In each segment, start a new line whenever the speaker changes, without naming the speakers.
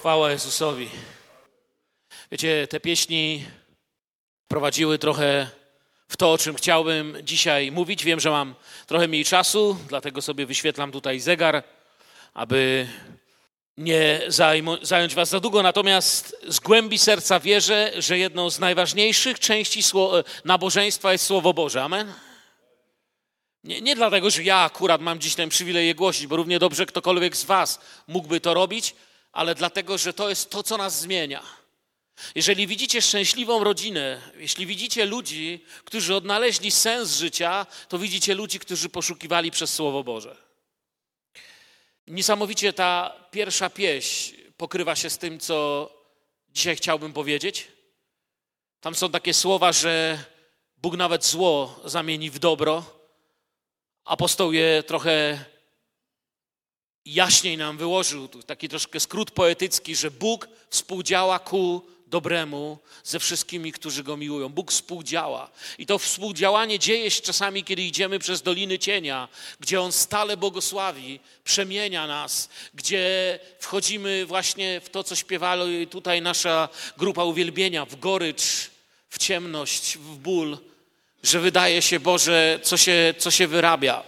Chwała Jezusowi. Wiecie, te pieśni prowadziły trochę w to, o czym chciałbym dzisiaj mówić. Wiem, że mam trochę mniej czasu, dlatego sobie wyświetlam tutaj zegar, aby nie zająć Was za długo. Natomiast z głębi serca wierzę, że jedną z najważniejszych części nabożeństwa jest Słowo Boże. Amen. Nie, nie dlatego, że ja akurat mam dziś ten przywilej je głosić, bo równie dobrze ktokolwiek z Was mógłby to robić, ale dlatego, że to jest to, co nas zmienia. Jeżeli widzicie szczęśliwą rodzinę, jeśli widzicie ludzi, którzy odnaleźli sens życia, to widzicie ludzi, którzy poszukiwali przez Słowo Boże. Niesamowicie ta pierwsza pieśń pokrywa się z tym, co dzisiaj chciałbym powiedzieć. Tam są takie słowa, że Bóg nawet zło zamieni w dobro. Apostoł je trochę jaśniej nam wyłożył, taki troszkę skrót poetycki, że Bóg współdziała ku dobremu ze wszystkimi, którzy Go miłują. Bóg współdziała. I to współdziałanie dzieje się czasami, kiedy idziemy przez Doliny Cienia, gdzie On stale błogosławi, przemienia nas, gdzie wchodzimy właśnie w to, co śpiewała tutaj nasza grupa uwielbienia, w gorycz, w ciemność, w ból, że wydaje się, Boże, co się, co się wyrabia.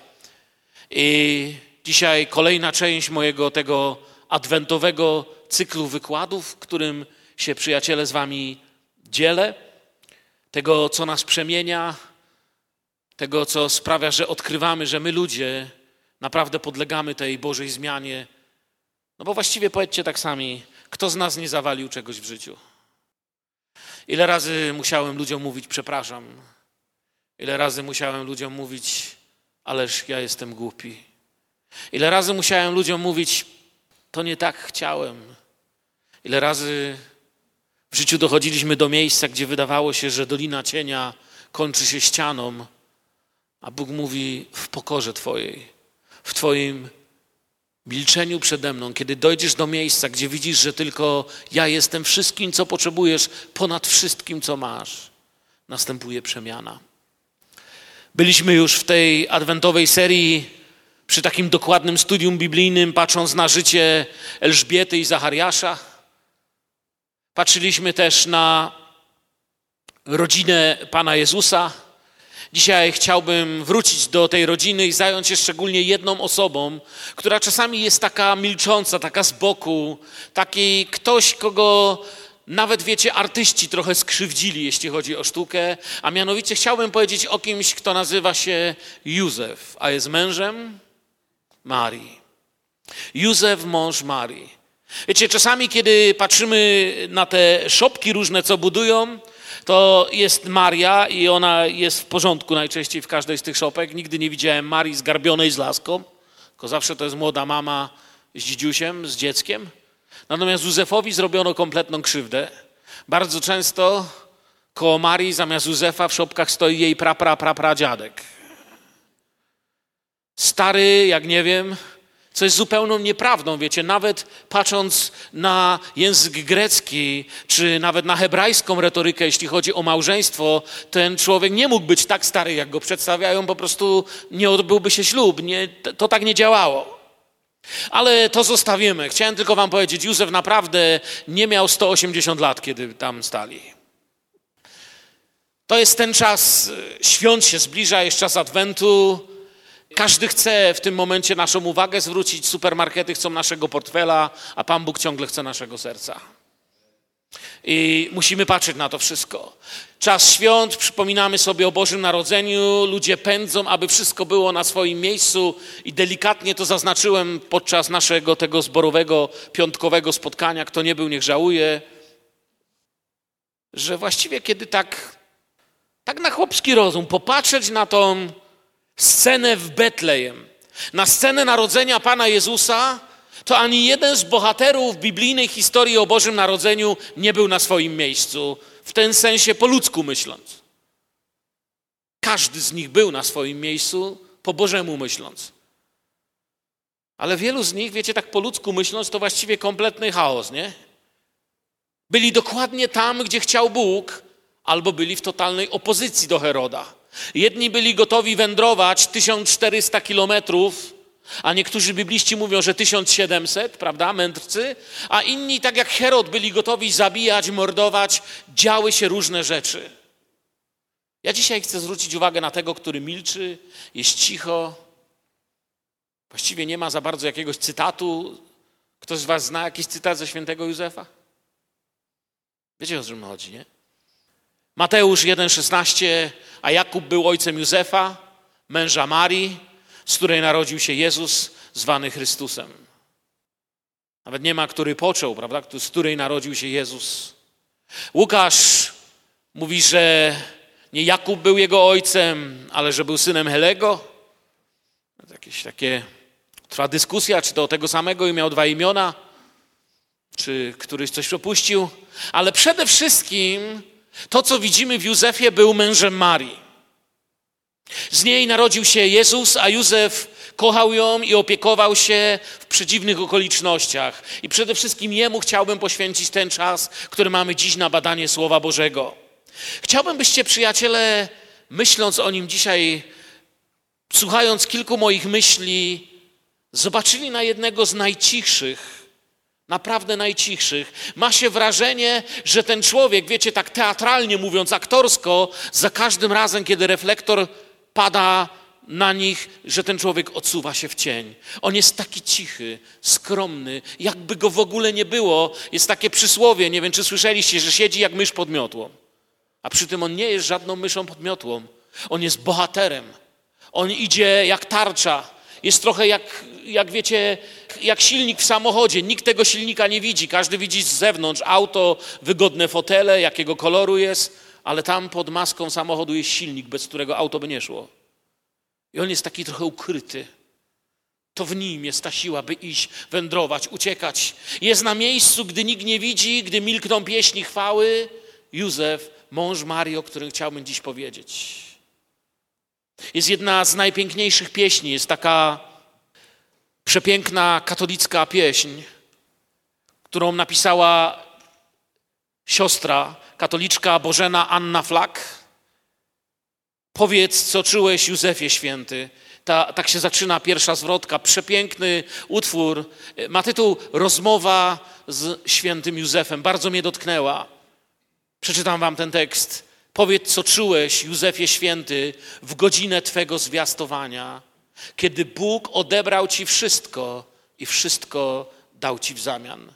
I Dzisiaj kolejna część mojego tego adwentowego cyklu wykładów, w którym się przyjaciele z Wami dzielę. Tego, co nas przemienia, tego, co sprawia, że odkrywamy, że my ludzie naprawdę podlegamy tej Bożej zmianie. No bo właściwie powiedzcie tak sami, kto z nas nie zawalił czegoś w życiu? Ile razy musiałem ludziom mówić, przepraszam. Ile razy musiałem ludziom mówić, ależ ja jestem głupi. Ile razy musiałem ludziom mówić, to nie tak chciałem. Ile razy w życiu dochodziliśmy do miejsca, gdzie wydawało się, że dolina cienia kończy się ścianą, a Bóg mówi w pokorze Twojej, w Twoim milczeniu przede mną, kiedy dojdziesz do miejsca, gdzie widzisz, że tylko ja jestem wszystkim, co potrzebujesz, ponad wszystkim, co masz, następuje przemiana. Byliśmy już w tej adwentowej serii przy takim dokładnym studium biblijnym, patrząc na życie Elżbiety i Zachariasza. Patrzyliśmy też na rodzinę Pana Jezusa. Dzisiaj chciałbym wrócić do tej rodziny i zająć się szczególnie jedną osobą, która czasami jest taka milcząca, taka z boku, taki ktoś, kogo nawet wiecie, artyści trochę skrzywdzili, jeśli chodzi o sztukę, a mianowicie chciałbym powiedzieć o kimś, kto nazywa się Józef, a jest mężem Marii. Józef, mąż Marii. Wiecie, czasami, kiedy patrzymy na te szopki różne, co budują, to jest Maria i ona jest w porządku najczęściej w każdej z tych szopek. Nigdy nie widziałem Marii zgarbionej z laską, tylko zawsze to jest młoda mama z dzidziusiem, z dzieckiem. Natomiast Józefowi zrobiono kompletną krzywdę. Bardzo często koło Marii zamiast Józefa w szopkach stoi jej pra, pra, pra, pra dziadek stary, jak nie wiem, co jest zupełną nieprawdą, wiecie, nawet patrząc na język grecki, czy nawet na hebrajską retorykę, jeśli chodzi o małżeństwo, ten człowiek nie mógł być tak stary, jak go przedstawiają, po prostu nie odbyłby się ślub, nie, to tak nie działało. Ale to zostawimy. Chciałem tylko wam powiedzieć, Józef naprawdę nie miał 180 lat, kiedy tam stali. To jest ten czas, świąt się zbliża, jest czas Adwentu, każdy chce w tym momencie naszą uwagę zwrócić, supermarkety chcą naszego portfela, a Pan Bóg ciągle chce naszego serca. I musimy patrzeć na to wszystko. Czas świąt, przypominamy sobie o Bożym Narodzeniu, ludzie pędzą, aby wszystko było na swoim miejscu i delikatnie to zaznaczyłem podczas naszego tego zborowego, piątkowego spotkania. Kto nie był, niech żałuje, że właściwie kiedy tak, tak na chłopski rozum popatrzeć na tą scenę w Betlejem, na scenę narodzenia Pana Jezusa, to ani jeden z bohaterów biblijnej historii o Bożym Narodzeniu nie był na swoim miejscu, w ten sensie po ludzku myśląc. Każdy z nich był na swoim miejscu, po Bożemu myśląc. Ale wielu z nich, wiecie, tak po ludzku myśląc, to właściwie kompletny chaos, nie? Byli dokładnie tam, gdzie chciał Bóg, albo byli w totalnej opozycji do Heroda. Jedni byli gotowi wędrować 1400 kilometrów a niektórzy bibliści mówią, że 1700, prawda, mędrcy, a inni, tak jak Herod, byli gotowi zabijać, mordować, działy się różne rzeczy. Ja dzisiaj chcę zwrócić uwagę na tego, który milczy, jest cicho, właściwie nie ma za bardzo jakiegoś cytatu. Ktoś z Was zna jakiś cytat ze świętego Józefa? Wiecie o czym chodzi, nie? Mateusz 1,16, a Jakub był ojcem Józefa, męża Marii, z której narodził się Jezus, zwany Chrystusem. Nawet nie ma, który począł, prawda? Z której narodził się Jezus. Łukasz mówi, że nie Jakub był jego ojcem, ale że był synem Helego. Jakieś takie trwa dyskusja, czy to tego samego i miał dwa imiona, czy któryś coś przepuścił. Ale przede wszystkim to, co widzimy w Józefie, był mężem Marii. Z niej narodził się Jezus, a Józef kochał ją i opiekował się w przedziwnych okolicznościach. I przede wszystkim Jemu chciałbym poświęcić ten czas, który mamy dziś na badanie Słowa Bożego. Chciałbym, byście, przyjaciele, myśląc o nim dzisiaj, słuchając kilku moich myśli, zobaczyli na jednego z najcichszych, naprawdę najcichszych. Ma się wrażenie, że ten człowiek, wiecie, tak teatralnie mówiąc, aktorsko, za każdym razem, kiedy reflektor pada na nich, że ten człowiek odsuwa się w cień. On jest taki cichy, skromny, jakby go w ogóle nie było. Jest takie przysłowie, nie wiem czy słyszeliście, że siedzi jak mysz pod miotłą. A przy tym on nie jest żadną myszą pod miotłą. On jest bohaterem. On idzie jak tarcza. Jest trochę jak, jak wiecie, jak silnik w samochodzie. Nikt tego silnika nie widzi. Każdy widzi z zewnątrz auto, wygodne fotele, jakiego koloru jest ale tam pod maską samochodu jest silnik, bez którego auto by nie szło. I on jest taki trochę ukryty. To w nim jest ta siła, by iść, wędrować, uciekać. Jest na miejscu, gdy nikt nie widzi, gdy milkną pieśni chwały. Józef, mąż Marii, o którym chciałbym dziś powiedzieć. Jest jedna z najpiękniejszych pieśni. Jest taka przepiękna katolicka pieśń, którą napisała siostra katoliczka Bożena Anna Flak. Powiedz, co czułeś, Józefie Święty. Ta, tak się zaczyna pierwsza zwrotka. Przepiękny utwór. Ma tytuł Rozmowa z świętym Józefem. Bardzo mnie dotknęła. Przeczytam wam ten tekst. Powiedz, co czułeś, Józefie Święty, w godzinę Twego zwiastowania, kiedy Bóg odebrał Ci wszystko i wszystko dał Ci w zamian.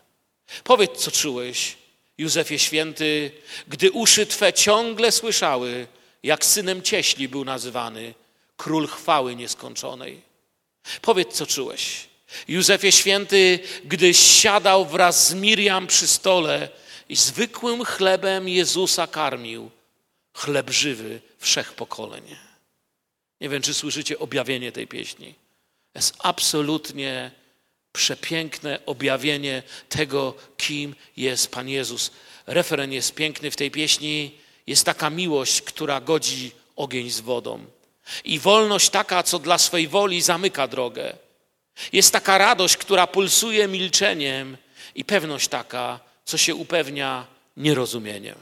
Powiedz, co czułeś, Józefie Święty, gdy uszy Twe ciągle słyszały, jak synem cieśli był nazywany, król chwały nieskończonej. Powiedz, co czułeś. Józefie Święty, gdy siadał wraz z Miriam przy stole i zwykłym chlebem Jezusa karmił, chleb żywy wszech pokoleń. Nie wiem, czy słyszycie objawienie tej pieśni. Jest absolutnie przepiękne objawienie tego, kim jest Pan Jezus. Referen jest piękny w tej pieśni. Jest taka miłość, która godzi ogień z wodą. I wolność taka, co dla swej woli zamyka drogę. Jest taka radość, która pulsuje milczeniem i pewność taka, co się upewnia nierozumieniem.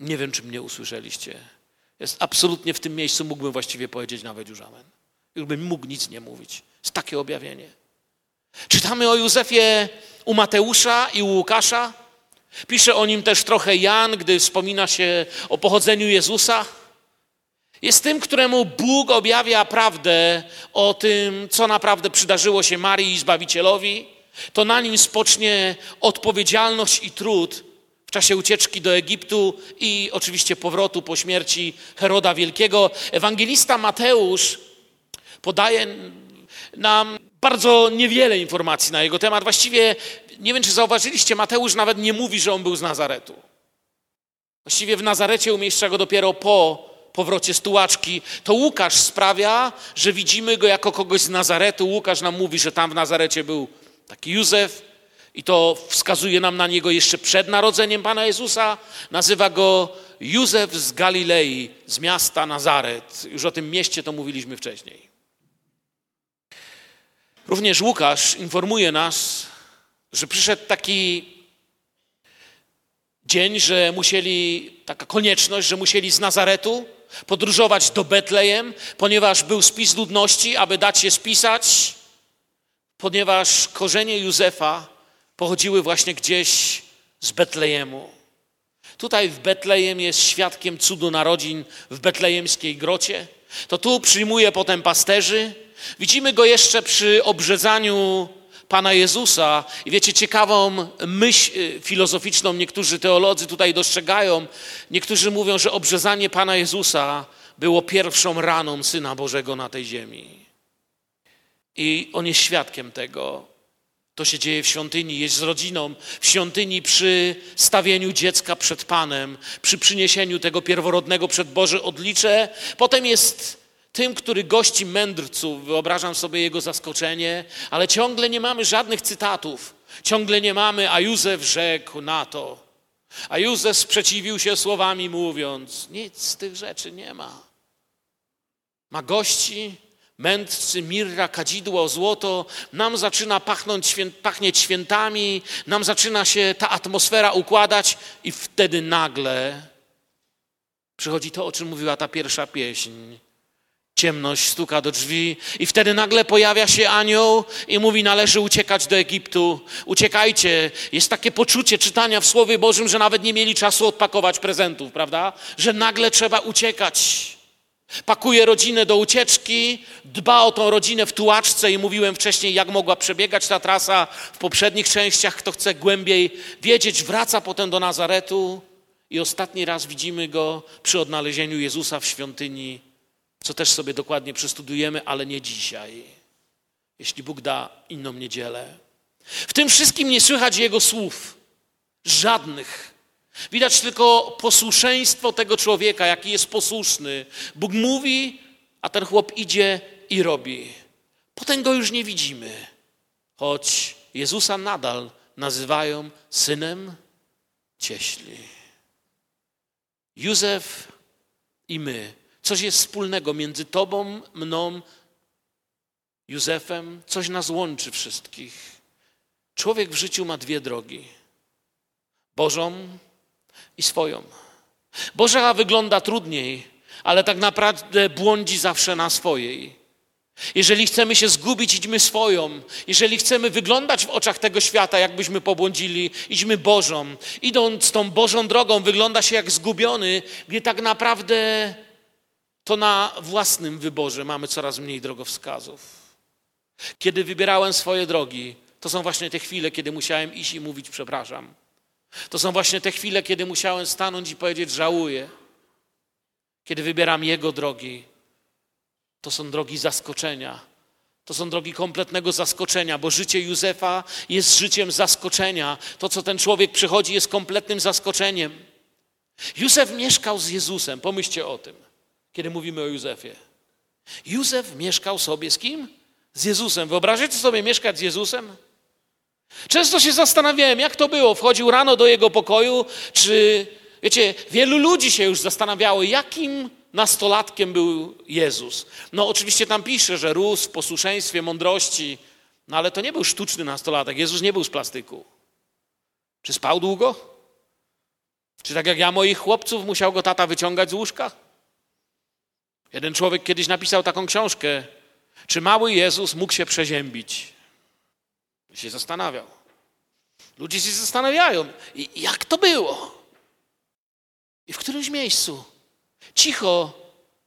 Nie wiem, czy mnie usłyszeliście. Jest absolutnie w tym miejscu, mógłbym właściwie powiedzieć nawet już amen. Już bym mógł nic nie mówić. Jest takie objawienie. Czytamy o Józefie u Mateusza i u Łukasza. Pisze o nim też trochę Jan, gdy wspomina się o pochodzeniu Jezusa. Jest tym, któremu Bóg objawia prawdę o tym, co naprawdę przydarzyło się Marii i Zbawicielowi. To na nim spocznie odpowiedzialność i trud w czasie ucieczki do Egiptu i oczywiście powrotu po śmierci Heroda Wielkiego. Ewangelista Mateusz podaje nam bardzo niewiele informacji na jego temat. Właściwie, nie wiem czy zauważyliście, Mateusz nawet nie mówi, że on był z Nazaretu. Właściwie w Nazarecie umieszcza go dopiero po powrocie z tułaczki. To Łukasz sprawia, że widzimy go jako kogoś z Nazaretu. Łukasz nam mówi, że tam w Nazarecie był taki Józef i to wskazuje nam na niego jeszcze przed narodzeniem Pana Jezusa. Nazywa go Józef z Galilei, z miasta Nazaret. Już o tym mieście to mówiliśmy wcześniej. Również Łukasz informuje nas, że przyszedł taki dzień, że musieli, taka konieczność, że musieli z Nazaretu podróżować do Betlejem, ponieważ był spis ludności, aby dać się spisać, ponieważ korzenie Józefa pochodziły właśnie gdzieś z Betlejemu. Tutaj w Betlejem jest świadkiem cudu narodzin w betlejemskiej grocie. To tu przyjmuje potem pasterzy. Widzimy go jeszcze przy obrzezaniu Pana Jezusa. I wiecie, ciekawą myśl y, filozoficzną niektórzy teolodzy tutaj dostrzegają. Niektórzy mówią, że obrzezanie Pana Jezusa było pierwszą raną Syna Bożego na tej ziemi. I on jest świadkiem tego. To się dzieje w świątyni, jest z rodziną w świątyni przy stawieniu dziecka przed Panem, przy przyniesieniu tego pierworodnego przed Boże odlicze. Potem jest tym, który gości mędrców. Wyobrażam sobie jego zaskoczenie, ale ciągle nie mamy żadnych cytatów. Ciągle nie mamy, a Józef rzekł na to. A Józef sprzeciwił się słowami, mówiąc: Nic z tych rzeczy nie ma. Ma gości, mędrcy, mirra, kadzidło, złoto, nam zaczyna pachnąć, pachnieć świętami, nam zaczyna się ta atmosfera układać, i wtedy nagle przychodzi to, o czym mówiła ta pierwsza pieśń. Ciemność stuka do drzwi, i wtedy nagle pojawia się anioł i mówi: Należy uciekać do Egiptu. Uciekajcie. Jest takie poczucie czytania w Słowie Bożym, że nawet nie mieli czasu odpakować prezentów, prawda? Że nagle trzeba uciekać. Pakuje rodzinę do ucieczki, dba o tą rodzinę w tułaczce i mówiłem wcześniej, jak mogła przebiegać ta trasa w poprzednich częściach. Kto chce głębiej wiedzieć, wraca potem do Nazaretu i ostatni raz widzimy go przy odnalezieniu Jezusa w świątyni, co też sobie dokładnie przestudujemy, ale nie dzisiaj, jeśli Bóg da inną niedzielę. W tym wszystkim nie słychać Jego słów, żadnych. Widać tylko posłuszeństwo tego człowieka, jaki jest posłuszny. Bóg mówi, a ten chłop idzie i robi. Potem go już nie widzimy, choć Jezusa nadal nazywają synem cieśli. Józef i my. Coś jest wspólnego między Tobą, mną, Józefem. Coś nas łączy wszystkich. Człowiek w życiu ma dwie drogi. Bożą i swoją. Boża wygląda trudniej, ale tak naprawdę błądzi zawsze na swojej. Jeżeli chcemy się zgubić, idźmy swoją. Jeżeli chcemy wyglądać w oczach tego świata, jakbyśmy pobłądzili, idźmy Bożą. Idąc tą Bożą drogą, wygląda się jak zgubiony, gdzie tak naprawdę to na własnym wyborze mamy coraz mniej drogowskazów. Kiedy wybierałem swoje drogi, to są właśnie te chwile, kiedy musiałem iść i mówić przepraszam. To są właśnie te chwile, kiedy musiałem stanąć i powiedzieć: Żałuję. Kiedy wybieram Jego drogi, to są drogi zaskoczenia. To są drogi kompletnego zaskoczenia, bo życie Józefa jest życiem zaskoczenia. To, co ten człowiek przychodzi, jest kompletnym zaskoczeniem. Józef mieszkał z Jezusem. Pomyślcie o tym, kiedy mówimy o Józefie. Józef mieszkał sobie z kim? Z Jezusem. Wyobraźcie sobie mieszkać z Jezusem? Często się zastanawiałem, jak to było. Wchodził rano do jego pokoju, czy wiecie, wielu ludzi się już zastanawiało, jakim nastolatkiem był Jezus. No oczywiście tam pisze, że rósł w posłuszeństwie, mądrości, no ale to nie był sztuczny nastolatek. Jezus nie był z plastyku. Czy spał długo? Czy tak jak ja moich chłopców musiał go tata wyciągać z łóżka? Jeden człowiek kiedyś napisał taką książkę, czy mały Jezus mógł się przeziębić się zastanawiał. Ludzie się zastanawiają, jak to było. I w którymś miejscu cicho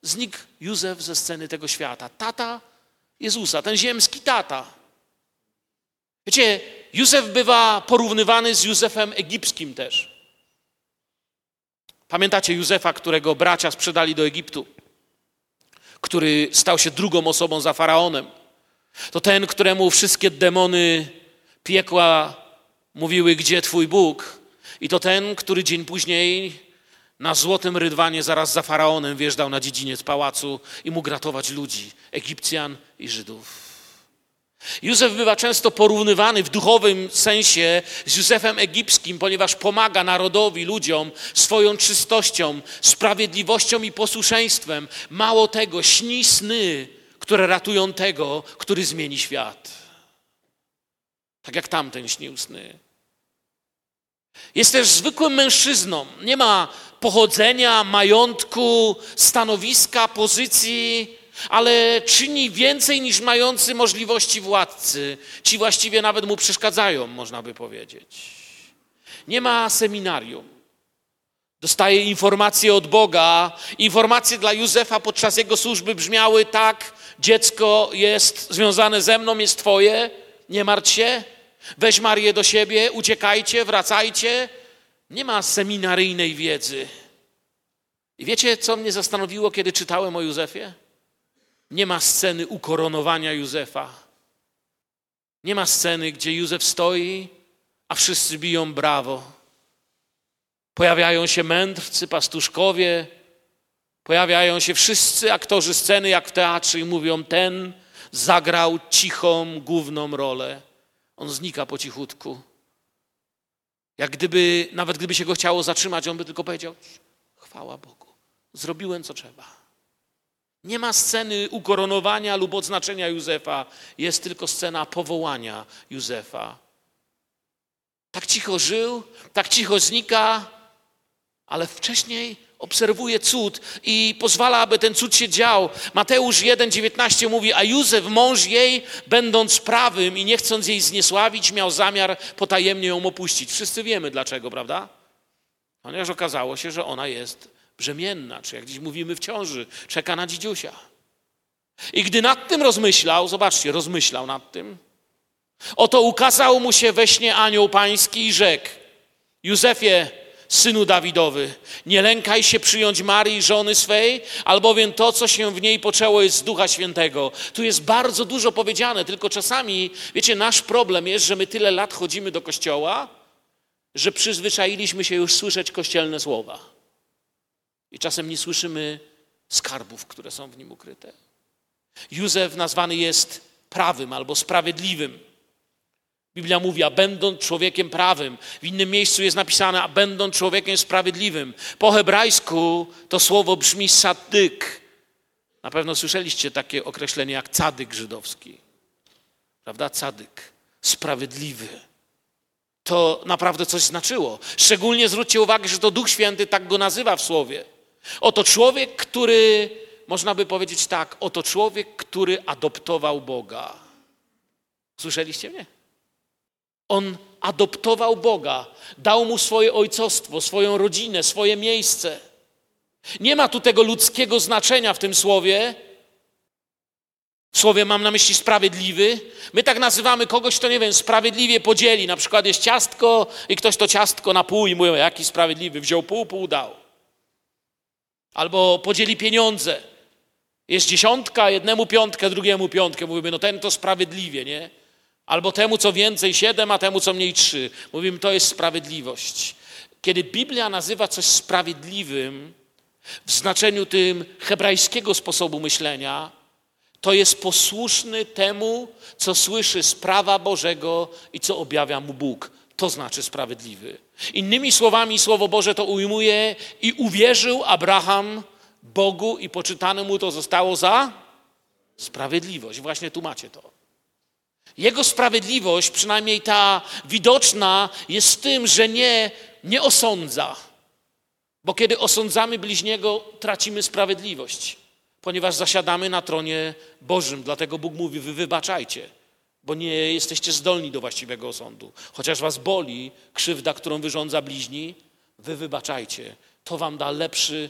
znikł Józef ze sceny tego świata. Tata Jezusa, ten ziemski tata. Wiecie, Józef bywa porównywany z Józefem egipskim też. Pamiętacie Józefa, którego bracia sprzedali do Egiptu, który stał się drugą osobą za faraonem. To ten, któremu wszystkie demony piekła mówiły, gdzie Twój Bóg. I to ten, który dzień później na złotym rydwanie zaraz za faraonem wjeżdżał na dziedziniec pałacu i mógł ratować ludzi, Egipcjan i Żydów. Józef bywa często porównywany w duchowym sensie z Józefem egipskim, ponieważ pomaga narodowi, ludziom swoją czystością, sprawiedliwością i posłuszeństwem. Mało tego, śni sny, które ratują tego, który zmieni świat tak jak tamten śnił sny. Jest też zwykłym mężczyzną. Nie ma pochodzenia, majątku, stanowiska, pozycji, ale czyni więcej niż mający możliwości władcy. Ci właściwie nawet mu przeszkadzają, można by powiedzieć. Nie ma seminarium. Dostaje informacje od Boga. Informacje dla Józefa podczas jego służby brzmiały tak: dziecko jest związane ze mną, jest twoje, nie martw się. Weź Marię do siebie, uciekajcie, wracajcie. Nie ma seminaryjnej wiedzy. I wiecie, co mnie zastanowiło, kiedy czytałem o Józefie? Nie ma sceny ukoronowania Józefa. Nie ma sceny, gdzie Józef stoi, a wszyscy biją brawo. Pojawiają się mędrcy, pastuszkowie, pojawiają się wszyscy aktorzy sceny, jak w teatrze, i mówią: Ten zagrał cichą, główną rolę. On znika po cichutku. Jak gdyby, nawet gdyby się go chciało zatrzymać, on by tylko powiedział: Chwała Bogu, zrobiłem co trzeba. Nie ma sceny ukoronowania lub odznaczenia Józefa, jest tylko scena powołania Józefa. Tak cicho żył, tak cicho znika, ale wcześniej obserwuje cud i pozwala, aby ten cud się dział. Mateusz 1,19 mówi, a Józef, mąż jej, będąc prawym i nie chcąc jej zniesławić, miał zamiar potajemnie ją opuścić. Wszyscy wiemy dlaczego, prawda? Ponieważ okazało się, że ona jest brzemienna, czy jak dziś mówimy w ciąży, czeka na dzidziusia. I gdy nad tym rozmyślał, zobaczcie, rozmyślał nad tym, oto ukazał mu się we śnie anioł pański i rzekł, Józefie, synu Dawidowy, nie lękaj się przyjąć Marii, żony swej, albowiem to, co się w niej poczęło, jest z Ducha Świętego. Tu jest bardzo dużo powiedziane, tylko czasami, wiecie, nasz problem jest, że my tyle lat chodzimy do kościoła, że przyzwyczailiśmy się już słyszeć kościelne słowa. I czasem nie słyszymy skarbów, które są w nim ukryte. Józef nazwany jest prawym albo sprawiedliwym. Biblia mówi, a będąc człowiekiem prawym. W innym miejscu jest napisane, a będąc człowiekiem sprawiedliwym. Po hebrajsku to słowo brzmi sadyk. Na pewno słyszeliście takie określenie jak cadyk żydowski. Prawda? Cadyk. Sprawiedliwy. To naprawdę coś znaczyło. Szczególnie zwróćcie uwagę, że to Duch Święty tak go nazywa w słowie. Oto człowiek, który, można by powiedzieć tak, oto człowiek, który adoptował Boga. Słyszeliście mnie? On adoptował Boga, dał mu swoje ojcostwo, swoją rodzinę, swoje miejsce. Nie ma tu tego ludzkiego znaczenia w tym słowie. W słowie mam na myśli sprawiedliwy. My tak nazywamy kogoś, kto, nie wiem, sprawiedliwie podzieli. Na przykład jest ciastko i ktoś to ciastko na pół i mówią, jaki sprawiedliwy, wziął pół, pół dał. Albo podzieli pieniądze. Jest dziesiątka, jednemu piątkę, drugiemu piątkę. Mówimy, no ten to sprawiedliwie, nie? Albo temu, co więcej siedem, a temu, co mniej trzy. Mówimy, to jest sprawiedliwość. Kiedy Biblia nazywa coś sprawiedliwym w znaczeniu tym hebrajskiego sposobu myślenia, to jest posłuszny temu, co słyszy z prawa Bożego i co objawia mu Bóg. To znaczy sprawiedliwy. Innymi słowami, Słowo Boże to ujmuje i uwierzył Abraham Bogu i poczytane mu to zostało za sprawiedliwość. Właśnie tu macie to. Jego sprawiedliwość, przynajmniej ta widoczna, jest tym, że nie, nie osądza. Bo kiedy osądzamy bliźniego, tracimy sprawiedliwość, ponieważ zasiadamy na tronie Bożym. Dlatego Bóg mówi: Wy wybaczajcie, bo nie jesteście zdolni do właściwego osądu. Chociaż was boli krzywda, którą wyrządza bliźni, wy wybaczajcie. To wam da lepszy,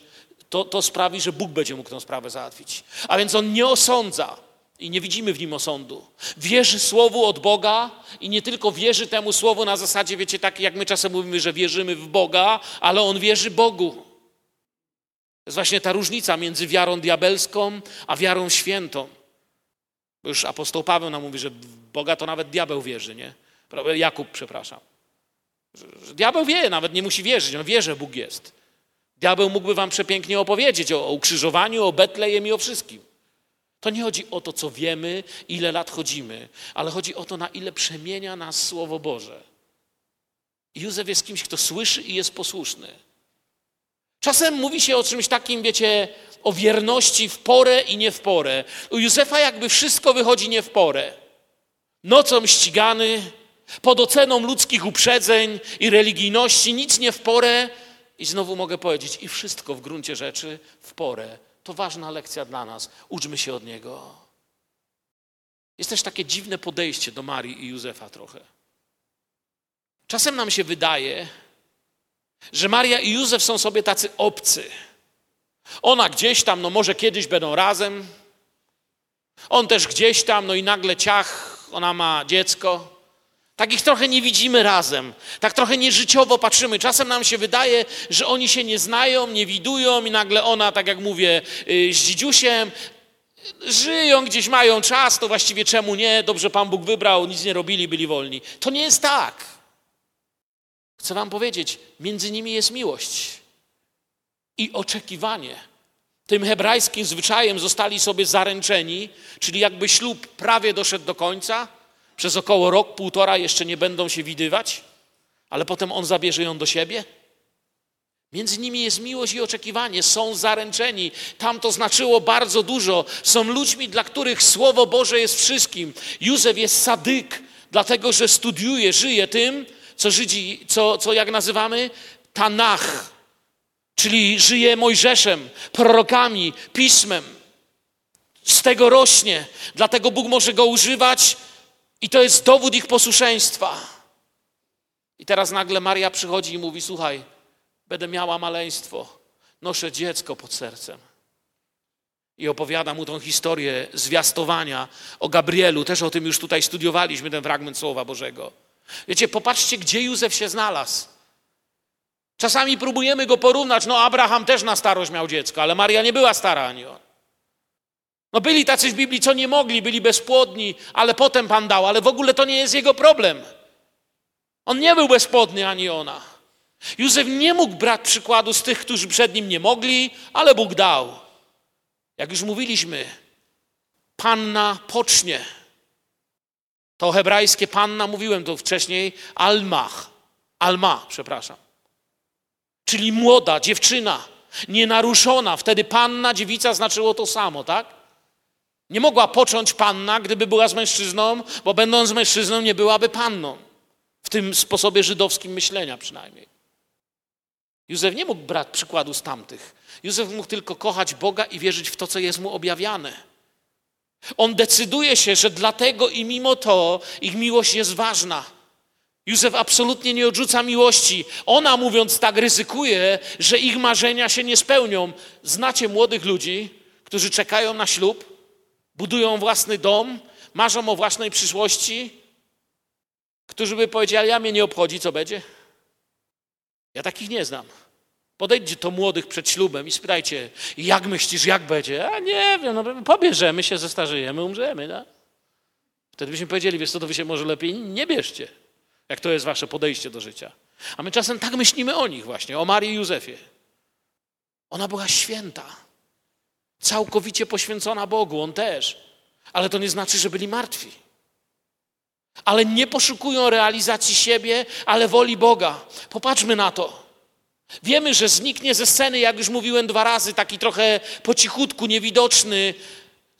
to, to sprawi, że Bóg będzie mógł tę sprawę załatwić. A więc on nie osądza. I nie widzimy w nim osądu. Wierzy słowu od Boga i nie tylko wierzy temu słowu na zasadzie, wiecie, tak jak my czasem mówimy, że wierzymy w Boga, ale on wierzy Bogu. To jest właśnie ta różnica między wiarą diabelską a wiarą świętą. Bo już apostoł Paweł nam mówi, że w Boga to nawet diabeł wierzy, nie? Jakub, przepraszam. Że diabeł wie, nawet nie musi wierzyć, on wie, że Bóg jest. Diabeł mógłby wam przepięknie opowiedzieć o, o ukrzyżowaniu, o Betlejem i o wszystkim. To nie chodzi o to, co wiemy, ile lat chodzimy, ale chodzi o to, na ile przemienia nas Słowo Boże. Józef jest kimś, kto słyszy i jest posłuszny. Czasem mówi się o czymś takim, wiecie, o wierności w porę i nie w porę. U Józefa jakby wszystko wychodzi nie w porę. Nocą ścigany, pod oceną ludzkich uprzedzeń i religijności, nic nie w porę I znowu mogę powiedzieć, i wszystko w gruncie rzeczy w porę. To ważna lekcja dla nas. Uczmy się od niego. Jest też takie dziwne podejście do Marii i Józefa trochę. Czasem nam się wydaje, że Maria i Józef są sobie tacy obcy. Ona gdzieś tam, no może kiedyś będą razem. On też gdzieś tam, no i nagle ciach, ona ma dziecko. Tak ich trochę nie widzimy razem, tak trochę nieżyciowo patrzymy. Czasem nam się wydaje, że oni się nie znają, nie widują i nagle ona, tak jak mówię, y, z dzidziusiem, żyją gdzieś, mają czas, to właściwie czemu nie? Dobrze Pan Bóg wybrał, nic nie robili, byli wolni. To nie jest tak. Chcę Wam powiedzieć, między nimi jest miłość i oczekiwanie. Tym hebrajskim zwyczajem zostali sobie zaręczeni, czyli jakby ślub prawie doszedł do końca. Przez około rok, półtora jeszcze nie będą się widywać, ale potem on zabierze ją do siebie. Między nimi jest miłość i oczekiwanie, są zaręczeni. Tam to znaczyło bardzo dużo. Są ludźmi, dla których Słowo Boże jest wszystkim. Józef jest sadyk, dlatego że studiuje, żyje tym, co Żydzi, co, co jak nazywamy? Tanach, czyli żyje Mojżeszem, prorokami, pismem. Z tego rośnie, dlatego Bóg może go używać i to jest dowód ich posłuszeństwa. I teraz nagle Maria przychodzi i mówi: Słuchaj, będę miała maleństwo, noszę dziecko pod sercem. I opowiada mu tą historię zwiastowania o Gabrielu. Też o tym już tutaj studiowaliśmy, ten fragment Słowa Bożego. Wiecie, popatrzcie, gdzie Józef się znalazł. Czasami próbujemy go porównać. No, Abraham też na starość miał dziecko, ale Maria nie była stara ani on. No, byli tacy w Biblii, co nie mogli, byli bezpłodni, ale potem Pan dał, ale w ogóle to nie jest jego problem. On nie był bezpłodny ani ona. Józef nie mógł brać przykładu z tych, którzy przed nim nie mogli, ale Bóg dał. Jak już mówiliśmy, panna pocznie. To hebrajskie panna, mówiłem to wcześniej, almach. Alma, przepraszam. Czyli młoda, dziewczyna, nienaruszona. Wtedy panna, dziewica znaczyło to samo, tak? Nie mogła począć panna, gdyby była z mężczyzną, bo będąc mężczyzną nie byłaby panną. W tym sposobie żydowskim myślenia przynajmniej. Józef nie mógł brać przykładu z tamtych. Józef mógł tylko kochać Boga i wierzyć w to, co jest mu objawiane. On decyduje się, że dlatego i mimo to ich miłość jest ważna. Józef absolutnie nie odrzuca miłości. Ona, mówiąc tak, ryzykuje, że ich marzenia się nie spełnią. Znacie młodych ludzi, którzy czekają na ślub, budują własny dom, marzą o własnej przyszłości, którzy by powiedzieli, ja mnie nie obchodzi, co będzie. Ja takich nie znam. Podejdźcie do młodych przed ślubem i spytajcie, jak myślisz, jak będzie? A nie wiem, no, pobierzemy się, zestarzejemy, umrzemy. No? Wtedy byśmy powiedzieli, wiesz co, to wy się może lepiej nie bierzcie, jak to jest wasze podejście do życia. A my czasem tak myślimy o nich właśnie, o Marii i Józefie. Ona była święta, całkowicie poświęcona Bogu, on też. Ale to nie znaczy, że byli martwi. Ale nie poszukują realizacji siebie, ale woli Boga. Popatrzmy na to. Wiemy, że zniknie ze sceny, jak już mówiłem dwa razy, taki trochę po cichutku, niewidoczny.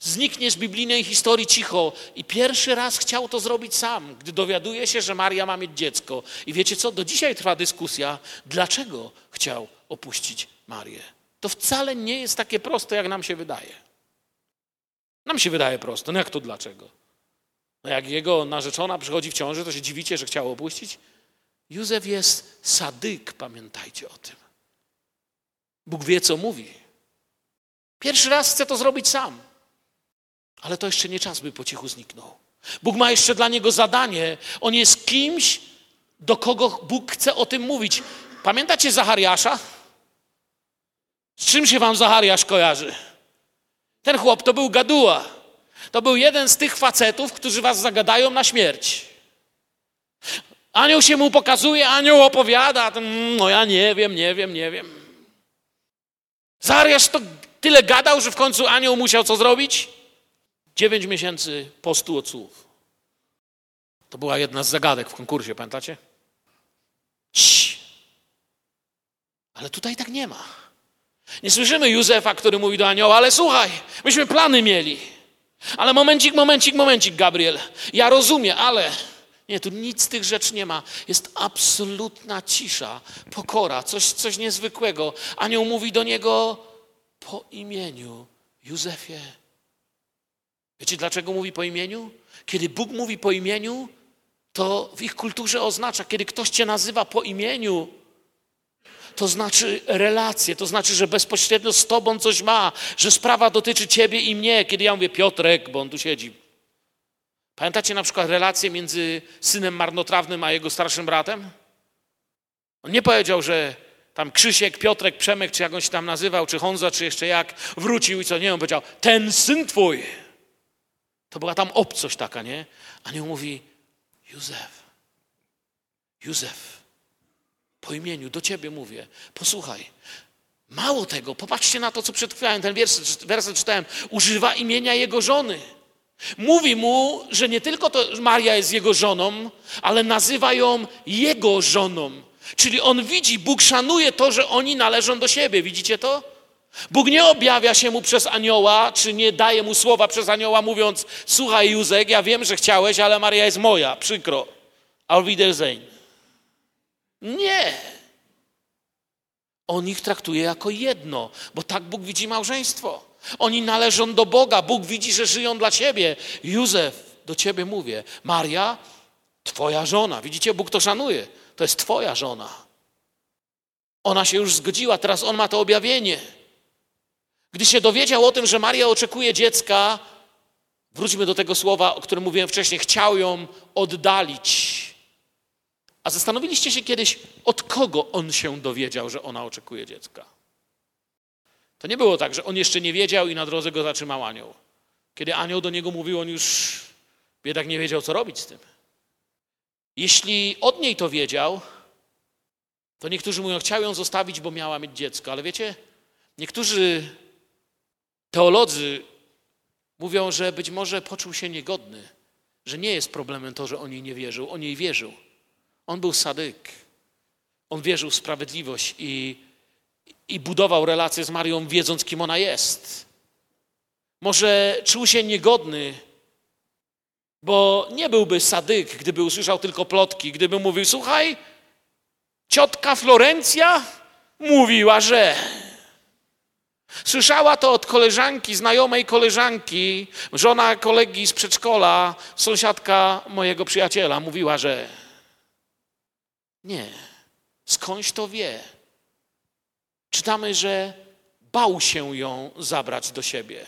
Zniknie z biblijnej historii cicho. I pierwszy raz chciał to zrobić sam, gdy dowiaduje się, że Maria ma mieć dziecko. I wiecie co? Do dzisiaj trwa dyskusja, dlaczego chciał opuścić Marię. To wcale nie jest takie proste, jak nam się wydaje. Nam się wydaje proste. No jak to dlaczego? No jak jego narzeczona przychodzi w ciąży, to się dziwicie, że chciał opuścić? Józef jest sadyk, pamiętajcie o tym. Bóg wie, co mówi. Pierwszy raz chce to zrobić sam, ale to jeszcze nie czas, by po cichu zniknął. Bóg ma jeszcze dla niego zadanie. On jest kimś, do kogo Bóg chce o tym mówić. Pamiętacie Zachariasza? Z czym się wam Zachariasz kojarzy? Ten chłop to był gaduła. To był jeden z tych facetów, którzy was zagadają na śmierć. Anioł się mu pokazuje, anioł opowiada. No ja nie wiem, nie wiem, nie wiem. Zariasz to tyle gadał, że w końcu anioł musiał co zrobić? Dziewięć miesięcy postu od słów. To była jedna z zagadek w konkursie, pamiętacie? Cii. Ale tutaj tak nie ma. Nie słyszymy Józefa, który mówi do anioła, ale słuchaj, myśmy plany mieli. Ale momencik, momencik, momencik, Gabriel. Ja rozumiem, ale Nie, tu nic z tych rzeczy nie ma. Jest absolutna cisza, pokora, coś, coś niezwykłego. Anioł mówi do niego po imieniu Józefie. Wiecie, dlaczego mówi po imieniu? Kiedy Bóg mówi po imieniu, to w ich kulturze oznacza, kiedy ktoś cię nazywa po imieniu, to znaczy relacje, to znaczy, że bezpośrednio z tobą coś ma, że sprawa dotyczy ciebie i mnie. Kiedy ja mówię Piotrek, bo on tu siedzi. Pamiętacie na przykład relacje między synem marnotrawnym a jego starszym bratem? On nie powiedział, że tam Krzysiek, Piotrek, Przemek, czy jak on się tam nazywał, czy Honza, czy jeszcze jak, wrócił i co, nie, on powiedział, ten syn twój. To była tam obcość taka, nie? A nie mówi, Józef, Józef, po imieniu, do ciebie mówię, posłuchaj. Mało tego, popatrzcie na to, co przed chwilą, ten werset, werset czytałem, używa imienia jego żony. Mówi mu, że nie tylko to Maria jest jego żoną, ale nazywa ją jego żoną. Czyli on widzi, Bóg szanuje to, że oni należą do siebie. Widzicie to? Bóg nie objawia się mu przez anioła, czy nie daje mu słowa przez anioła, mówiąc: Słuchaj, Józek, ja wiem, że chciałeś, ale Maria jest moja, przykro. Auf Wiedersehen. Nie. On ich traktuje jako jedno, bo tak Bóg widzi małżeństwo. Oni należą do Boga. Bóg widzi, że żyją dla Ciebie. Józef, do Ciebie mówię. Maria, Twoja żona. Widzicie, Bóg to szanuje. To jest Twoja żona. Ona się już zgodziła, teraz on ma to objawienie. Gdy się dowiedział o tym, że Maria oczekuje dziecka, wróćmy do tego słowa, o którym mówiłem wcześniej, chciał ją oddalić. A zastanowiliście się kiedyś, od kogo on się dowiedział, że ona oczekuje dziecka? To nie było tak, że on jeszcze nie wiedział i na drodze go zatrzymał anioł. Kiedy anioł do niego mówił, on już biedak nie wiedział, co robić z tym. Jeśli od niej to wiedział, to niektórzy mówią, chciał ją zostawić, bo miała mieć dziecko. Ale wiecie, niektórzy teolodzy mówią, że być może poczuł się niegodny, że nie jest problemem to, że on jej nie wierzył. On jej wierzył. On był sadyk. On wierzył w sprawiedliwość i i budował relacje z Marią, wiedząc, kim ona jest. Może czuł się niegodny, bo nie byłby sadyk, gdyby usłyszał tylko plotki, gdyby mówił: Słuchaj, ciotka Florencja mówiła, że. Słyszała to od koleżanki, znajomej koleżanki, żona kolegi z przedszkola, sąsiadka mojego przyjaciela mówiła, że. Nie. Skądś to wie? czytamy, że bał się ją zabrać do siebie.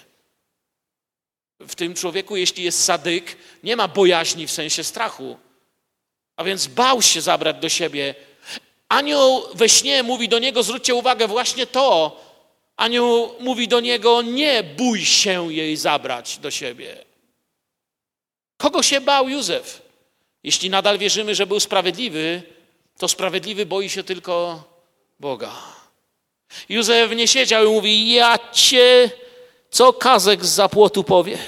W tym człowieku, jeśli jest sadyk, nie ma bojaźni w sensie strachu, a więc bał się zabrać do siebie. Anioł we śnie mówi do niego, zwróćcie uwagę, właśnie to. Anioł mówi do niego, nie bój się jej zabrać do siebie. Kogo się bał Józef? Jeśli nadal wierzymy, że był sprawiedliwy, to sprawiedliwy boi się tylko Boga. Józef nie siedział i mówi, ja cię, co kazek z zapłotu powie.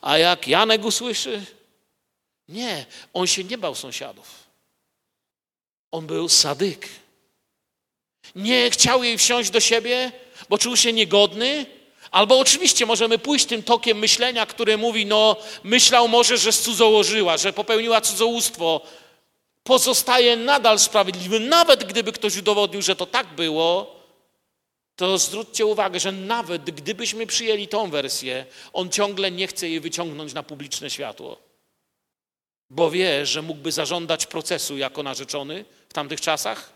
A jak Janek usłyszy? Nie, on się nie bał sąsiadów. On był sadyk. Nie chciał jej wsiąść do siebie, bo czuł się niegodny, Albo oczywiście możemy pójść tym tokiem myślenia, który mówi, no myślał może, że cudzołożyła, że popełniła cudzołóstwo, pozostaje nadal sprawiedliwy, nawet gdyby ktoś udowodnił, że to tak było, to zwróćcie uwagę, że nawet gdybyśmy przyjęli tą wersję, on ciągle nie chce jej wyciągnąć na publiczne światło. Bo wie, że mógłby zażądać procesu jako narzeczony w tamtych czasach,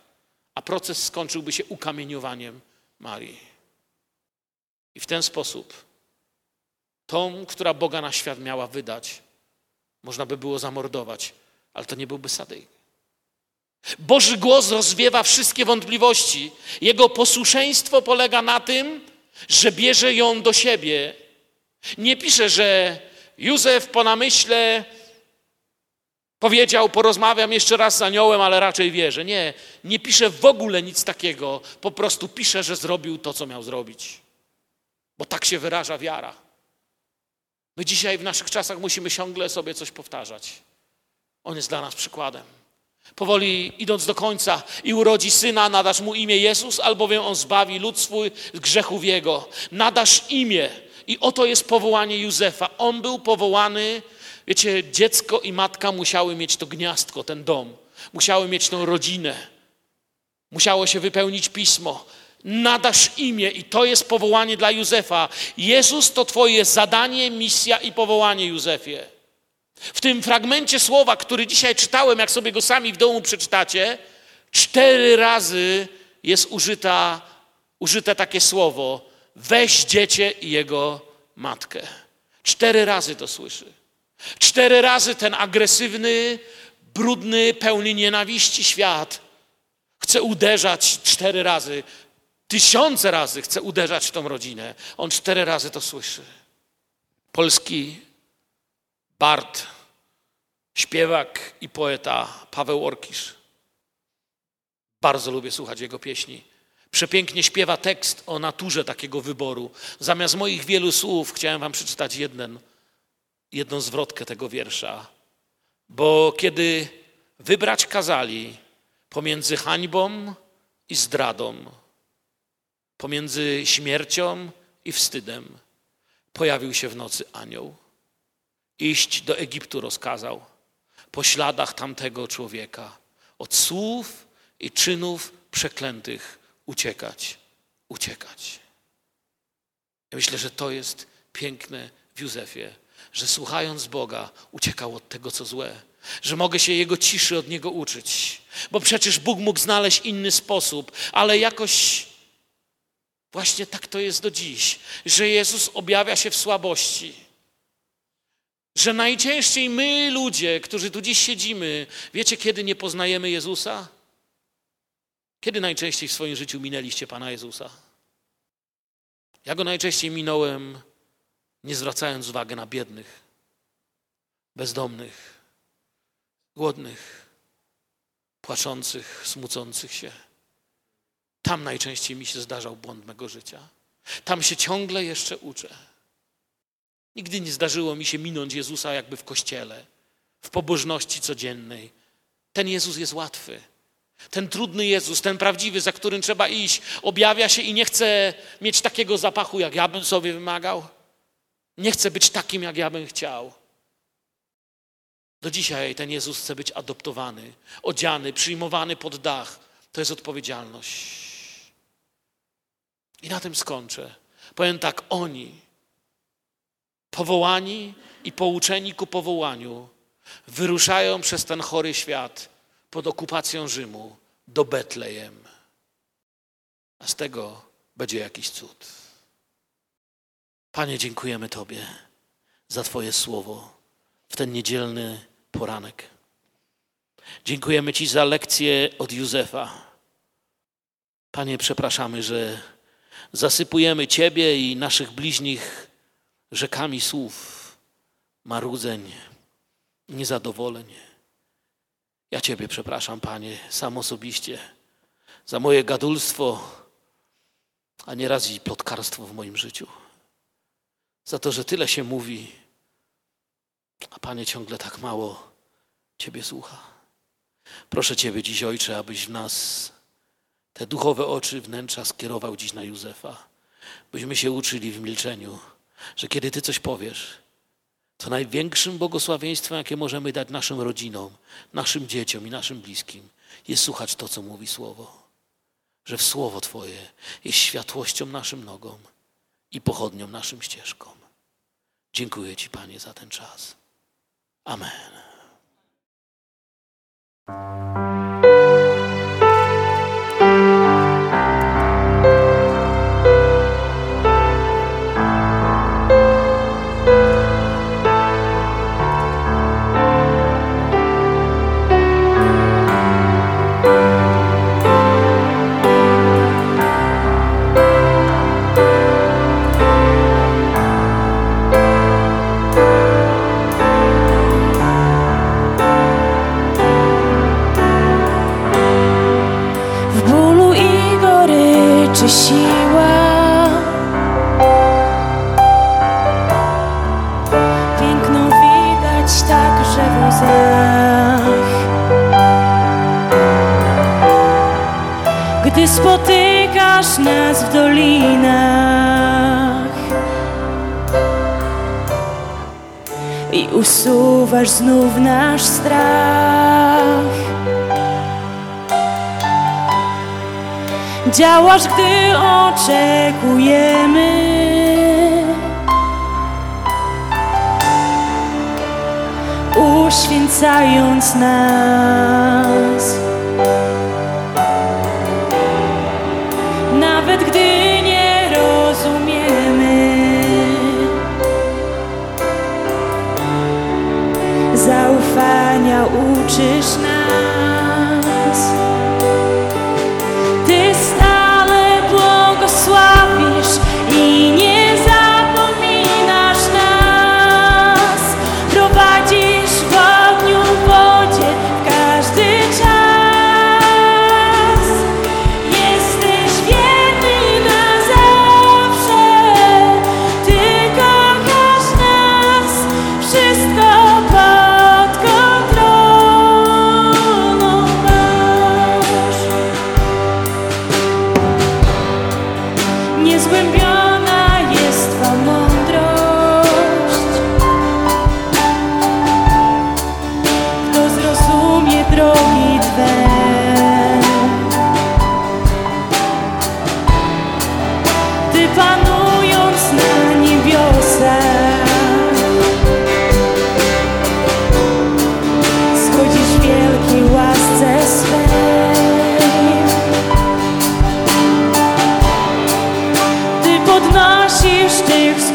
a proces skończyłby się ukamieniowaniem Marii. I w ten sposób tą, która Boga na świat miała wydać, można by było zamordować, ale to nie byłby sadyk. Boży głos rozwiewa wszystkie wątpliwości. Jego posłuszeństwo polega na tym, że bierze ją do siebie. Nie pisze, że Józef po namyśle powiedział, porozmawiam jeszcze raz z aniołem, ale raczej wierzę. Nie, nie pisze w ogóle nic takiego. Po prostu pisze, że zrobił to, co miał zrobić. Bo tak się wyraża wiara. My dzisiaj w naszych czasach musimy ciągle sobie coś powtarzać. On jest dla nas przykładem. Powoli idąc do końca i urodzi syna, nadasz mu imię Jezus, albowiem on zbawi lud swój z grzechów jego. Nadasz imię. I oto jest powołanie Józefa. On był powołany Wiecie, dziecko i matka musiały mieć to gniazdko, ten dom. Musiały mieć tą rodzinę. Musiało się wypełnić pismo. Nadasz imię i to jest powołanie dla Józefa. Jezus to Twoje zadanie, misja i powołanie, Józefie. W tym fragmencie słowa, który dzisiaj czytałem, jak sobie go sami w domu przeczytacie, cztery razy jest użyta, użyte takie słowo: weź dziecię i jego matkę. Cztery razy to słyszy. Cztery razy ten agresywny, brudny, pełny nienawiści świat chce uderzać cztery razy, tysiące razy chce uderzać w tą rodzinę. On cztery razy to słyszy. Polski Bart, śpiewak i poeta Paweł Orkisz. Bardzo lubię słuchać jego pieśni. Przepięknie śpiewa tekst o naturze takiego wyboru. Zamiast moich wielu słów chciałem wam przeczytać jeden, jedną zwrotkę tego wiersza. Bo kiedy wybrać kazali pomiędzy hańbą i zdradą, pomiędzy śmiercią i wstydem, pojawił się w nocy anioł. Iść do Egiptu rozkazał, po śladach tamtego człowieka, od słów i czynów przeklętych uciekać, uciekać. Ja myślę, że to jest piękne w Józefie, że słuchając Boga uciekał od tego, co złe, że mogę się Jego ciszy od Niego uczyć, bo przecież Bóg mógł znaleźć inny sposób, ale jakoś właśnie tak to jest do dziś, że Jezus objawia się w słabości. Że najczęściej my, ludzie, którzy tu dziś siedzimy, wiecie, kiedy nie poznajemy Jezusa? Kiedy najczęściej w swoim życiu minęliście Pana Jezusa? Ja go najczęściej minąłem, nie zwracając uwagi na biednych, bezdomnych, głodnych, płaczących, smucących się. Tam najczęściej mi się zdarzał błąd mego życia. Tam się ciągle jeszcze uczę. Nigdy nie zdarzyło mi się minąć Jezusa jakby w kościele, w pobożności codziennej. Ten Jezus jest łatwy. Ten trudny Jezus, ten prawdziwy, za którym trzeba iść, objawia się i nie chce mieć takiego zapachu, jak ja bym sobie wymagał. Nie chce być takim, jak ja bym chciał. Do dzisiaj ten Jezus chce być adoptowany, odziany, przyjmowany pod dach. To jest odpowiedzialność. I na tym skończę. Powiem tak, oni, powołani i pouczeni ku powołaniu, wyruszają przez ten chory świat pod okupacją Rzymu do Betlejem. A z tego będzie jakiś cud. Panie, dziękujemy Tobie za Twoje słowo w ten niedzielny poranek. Dziękujemy Ci za lekcję od Józefa. Panie, przepraszamy, że zasypujemy Ciebie i naszych bliźnich rzekami słów, marudzeń, niezadowoleń. Ja Ciebie przepraszam, Panie, sam osobiście za moje gadulstwo, a nieraz i plotkarstwo w moim życiu. Za to, że tyle się mówi, a Panie ciągle tak mało Ciebie słucha. Proszę Ciebie dziś, Ojcze, abyś w nas te duchowe oczy wnętrza skierował dziś na Józefa, byśmy się uczyli w milczeniu, że kiedy Ty coś powiesz, to największym błogosławieństwem, jakie możemy dać naszym rodzinom, naszym dzieciom i naszym bliskim, jest słuchać to, co mówi Słowo. Że w Słowo Twoje jest światłością naszym nogom i pochodnią naszym ścieżkom. Dziękuję Ci, Panie, za ten czas. Amen.
Działasz, gdy oczekujemy. Uświęcając nas. mistakes